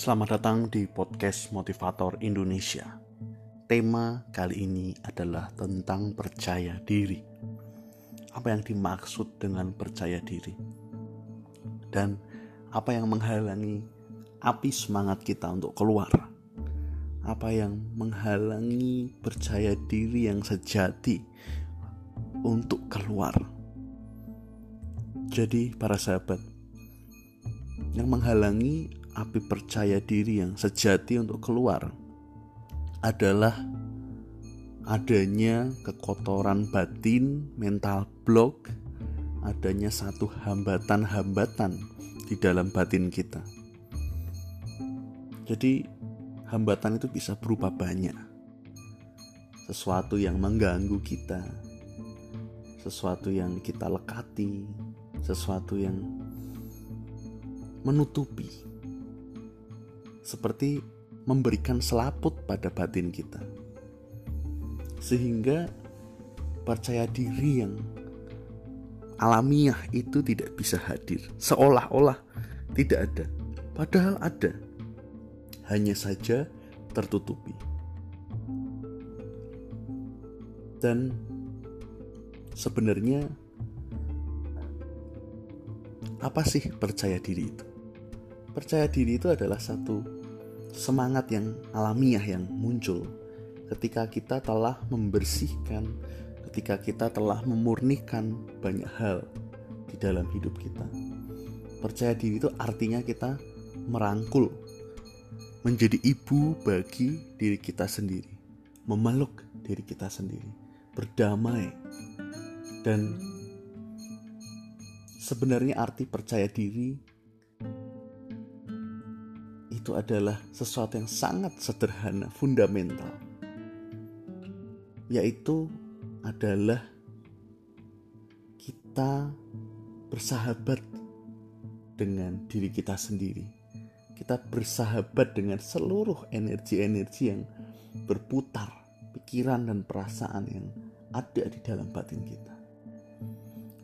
Selamat datang di podcast Motivator Indonesia. Tema kali ini adalah tentang percaya diri. Apa yang dimaksud dengan percaya diri? Dan apa yang menghalangi api semangat kita untuk keluar? Apa yang menghalangi percaya diri yang sejati untuk keluar? Jadi, para sahabat, yang menghalangi api percaya diri yang sejati untuk keluar adalah adanya kekotoran batin, mental block, adanya satu hambatan-hambatan di dalam batin kita. Jadi, hambatan itu bisa berupa banyak. Sesuatu yang mengganggu kita, sesuatu yang kita lekati, sesuatu yang menutupi, seperti memberikan selaput pada batin kita, sehingga percaya diri yang alamiah itu tidak bisa hadir, seolah-olah tidak ada, padahal ada, hanya saja tertutupi. Dan sebenarnya apa sih percaya diri itu? Percaya diri itu adalah satu semangat yang alamiah yang muncul ketika kita telah membersihkan, ketika kita telah memurnikan banyak hal di dalam hidup kita. Percaya diri itu artinya kita merangkul, menjadi ibu bagi diri kita sendiri, memeluk diri kita sendiri, berdamai, dan sebenarnya arti percaya diri itu adalah sesuatu yang sangat sederhana, fundamental, yaitu adalah kita bersahabat dengan diri kita sendiri. Kita bersahabat dengan seluruh energi-energi yang berputar, pikiran dan perasaan yang ada di dalam batin kita.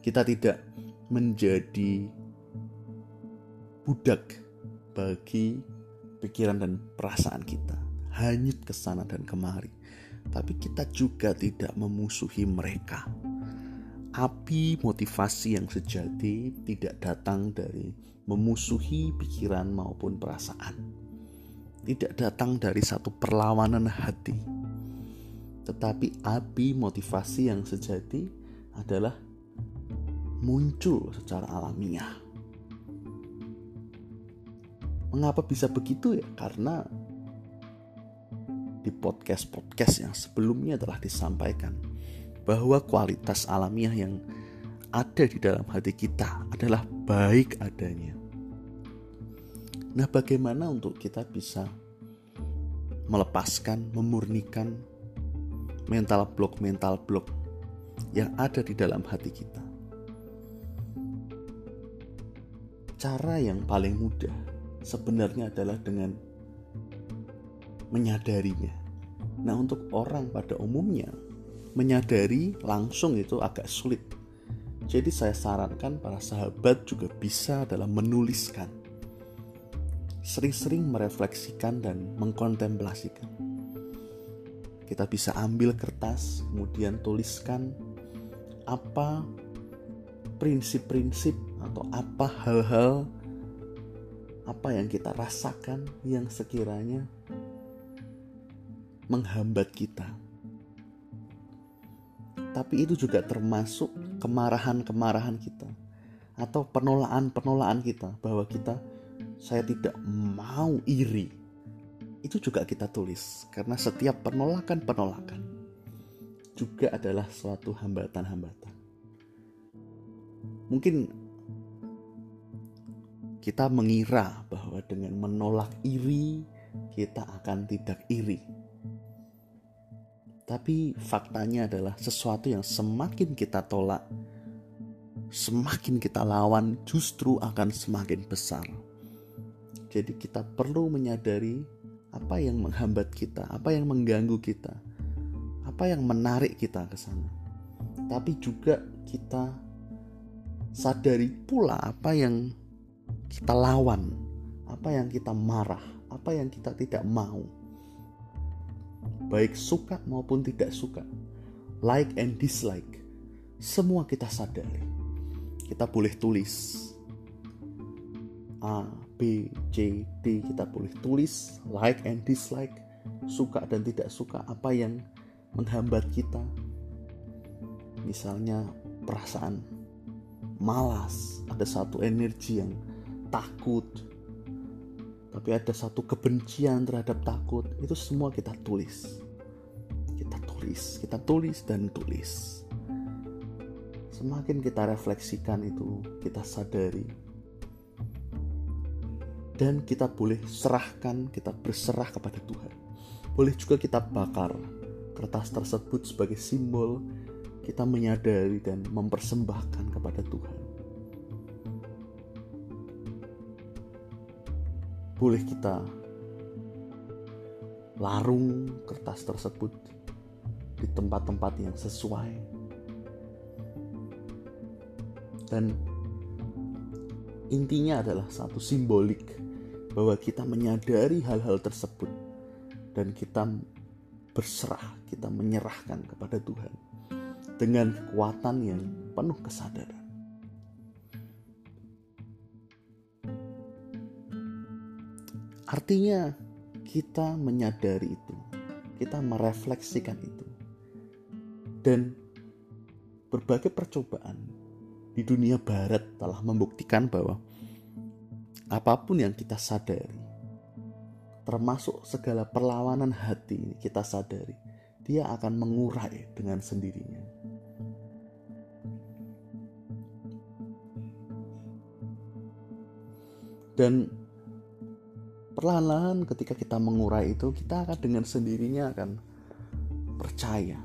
Kita tidak menjadi budak bagi pikiran dan perasaan kita hanyut ke sana dan kemari. Tapi kita juga tidak memusuhi mereka. Api motivasi yang sejati tidak datang dari memusuhi pikiran maupun perasaan. Tidak datang dari satu perlawanan hati. Tetapi api motivasi yang sejati adalah muncul secara alamiah Mengapa bisa begitu ya? Karena di podcast-podcast yang sebelumnya telah disampaikan bahwa kualitas alamiah yang ada di dalam hati kita adalah baik adanya. Nah, bagaimana untuk kita bisa melepaskan, memurnikan mental block mental block yang ada di dalam hati kita? Cara yang paling mudah sebenarnya adalah dengan menyadarinya. Nah, untuk orang pada umumnya menyadari langsung itu agak sulit. Jadi saya sarankan para sahabat juga bisa dalam menuliskan. Sering-sering merefleksikan dan mengkontemplasikan. Kita bisa ambil kertas, kemudian tuliskan apa prinsip-prinsip atau apa hal-hal apa yang kita rasakan yang sekiranya menghambat kita. Tapi itu juga termasuk kemarahan-kemarahan kita atau penolakan-penolakan kita bahwa kita saya tidak mau iri. Itu juga kita tulis karena setiap penolakan-penolakan juga adalah suatu hambatan-hambatan. Mungkin kita mengira bahwa dengan menolak iri, kita akan tidak iri. Tapi faktanya adalah sesuatu yang semakin kita tolak, semakin kita lawan, justru akan semakin besar. Jadi, kita perlu menyadari apa yang menghambat kita, apa yang mengganggu kita, apa yang menarik kita ke sana. Tapi juga kita sadari pula apa yang kita lawan, apa yang kita marah, apa yang kita tidak mau. Baik suka maupun tidak suka. Like and dislike. Semua kita sadari. Kita boleh tulis A, B, C, D kita boleh tulis like and dislike, suka dan tidak suka apa yang menghambat kita. Misalnya perasaan malas, ada satu energi yang takut, tapi ada satu kebencian terhadap takut, itu semua kita tulis. Kita tulis, kita tulis dan tulis. Semakin kita refleksikan itu, kita sadari dan kita boleh serahkan, kita berserah kepada Tuhan. Boleh juga kita bakar kertas tersebut sebagai simbol kita menyadari dan mempersembahkan kepada Tuhan. Boleh kita larung kertas tersebut di tempat-tempat yang sesuai dan intinya adalah satu simbolik bahwa kita menyadari hal-hal tersebut dan kita berserah, kita menyerahkan kepada Tuhan dengan kekuatan yang penuh kesadaran. Artinya, kita menyadari itu, kita merefleksikan itu, dan berbagai percobaan di dunia Barat telah membuktikan bahwa apa pun yang kita sadari, termasuk segala perlawanan hati kita sadari, dia akan mengurai dengan sendirinya. Dan perlahan-lahan ketika kita mengurai itu, kita akan dengan sendirinya akan percaya,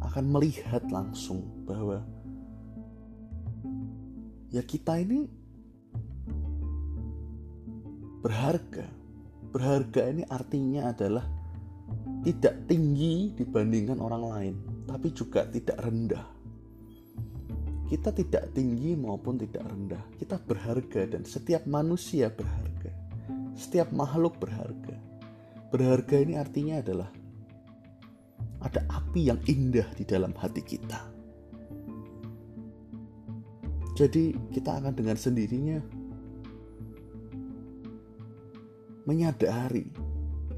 akan melihat langsung bahwa ya kita ini berharga. Berharga ini artinya adalah tidak tinggi dibandingkan orang lain, tapi juga tidak rendah. Kita tidak tinggi maupun tidak rendah. Kita berharga dan setiap manusia berharga. Setiap makhluk berharga. Berharga ini artinya adalah ada api yang indah di dalam hati kita. Jadi kita akan dengan sendirinya menyadari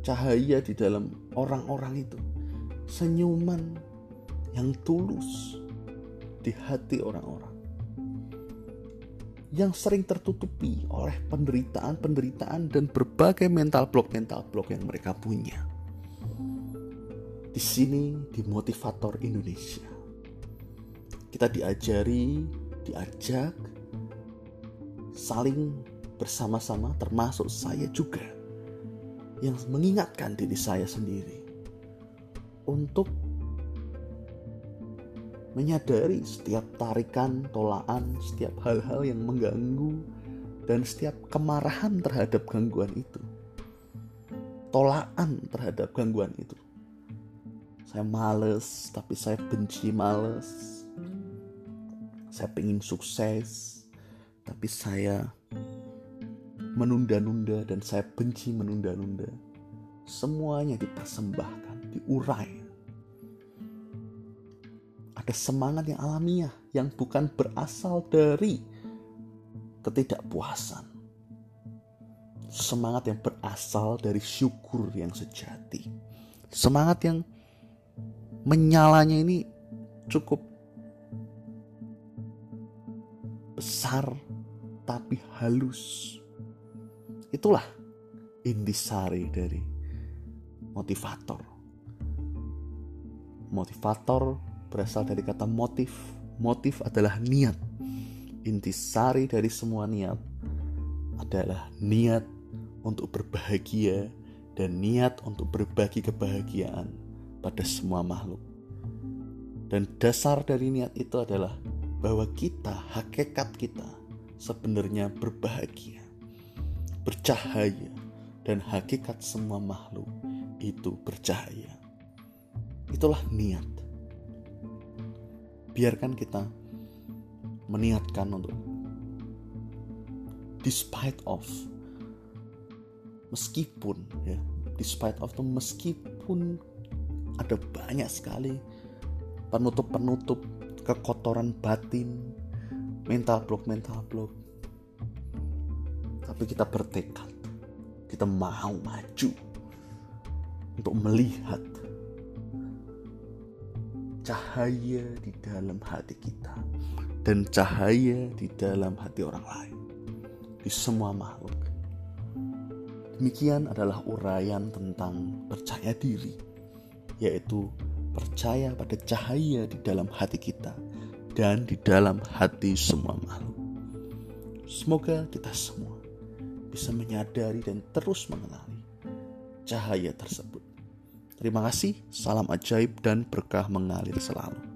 cahaya di dalam orang-orang itu, senyuman yang tulus, di hati orang-orang yang sering tertutupi oleh penderitaan-penderitaan dan berbagai mental block-mental block yang mereka punya. Di sini di Motivator Indonesia. Kita diajari, diajak saling bersama-sama termasuk saya juga yang mengingatkan diri saya sendiri untuk menyadari setiap tarikan, tolaan, setiap hal-hal yang mengganggu, dan setiap kemarahan terhadap gangguan itu. Tolaan terhadap gangguan itu. Saya males, tapi saya benci males. Saya ingin sukses, tapi saya menunda-nunda dan saya benci menunda-nunda. Semuanya dipersembahkan, diurai ada semangat yang alamiah yang bukan berasal dari ketidakpuasan. Semangat yang berasal dari syukur yang sejati. Semangat yang menyalanya ini cukup besar tapi halus. Itulah intisari dari motivator. Motivator berasal dari kata motif. Motif adalah niat. Intisari dari semua niat adalah niat untuk berbahagia dan niat untuk berbagi kebahagiaan pada semua makhluk. Dan dasar dari niat itu adalah bahwa kita, hakikat kita, sebenarnya berbahagia, bercahaya, dan hakikat semua makhluk itu bercahaya. Itulah niat biarkan kita meniatkan untuk despite of meskipun ya despite of the meskipun ada banyak sekali penutup-penutup kekotoran batin mental block mental block. Tapi kita bertekad kita mau maju untuk melihat cahaya di dalam hati kita dan cahaya di dalam hati orang lain di semua makhluk demikian adalah uraian tentang percaya diri yaitu percaya pada cahaya di dalam hati kita dan di dalam hati semua makhluk. Semoga kita semua bisa menyadari dan terus mengenali cahaya tersebut. Terima kasih, salam ajaib dan berkah mengalir selalu.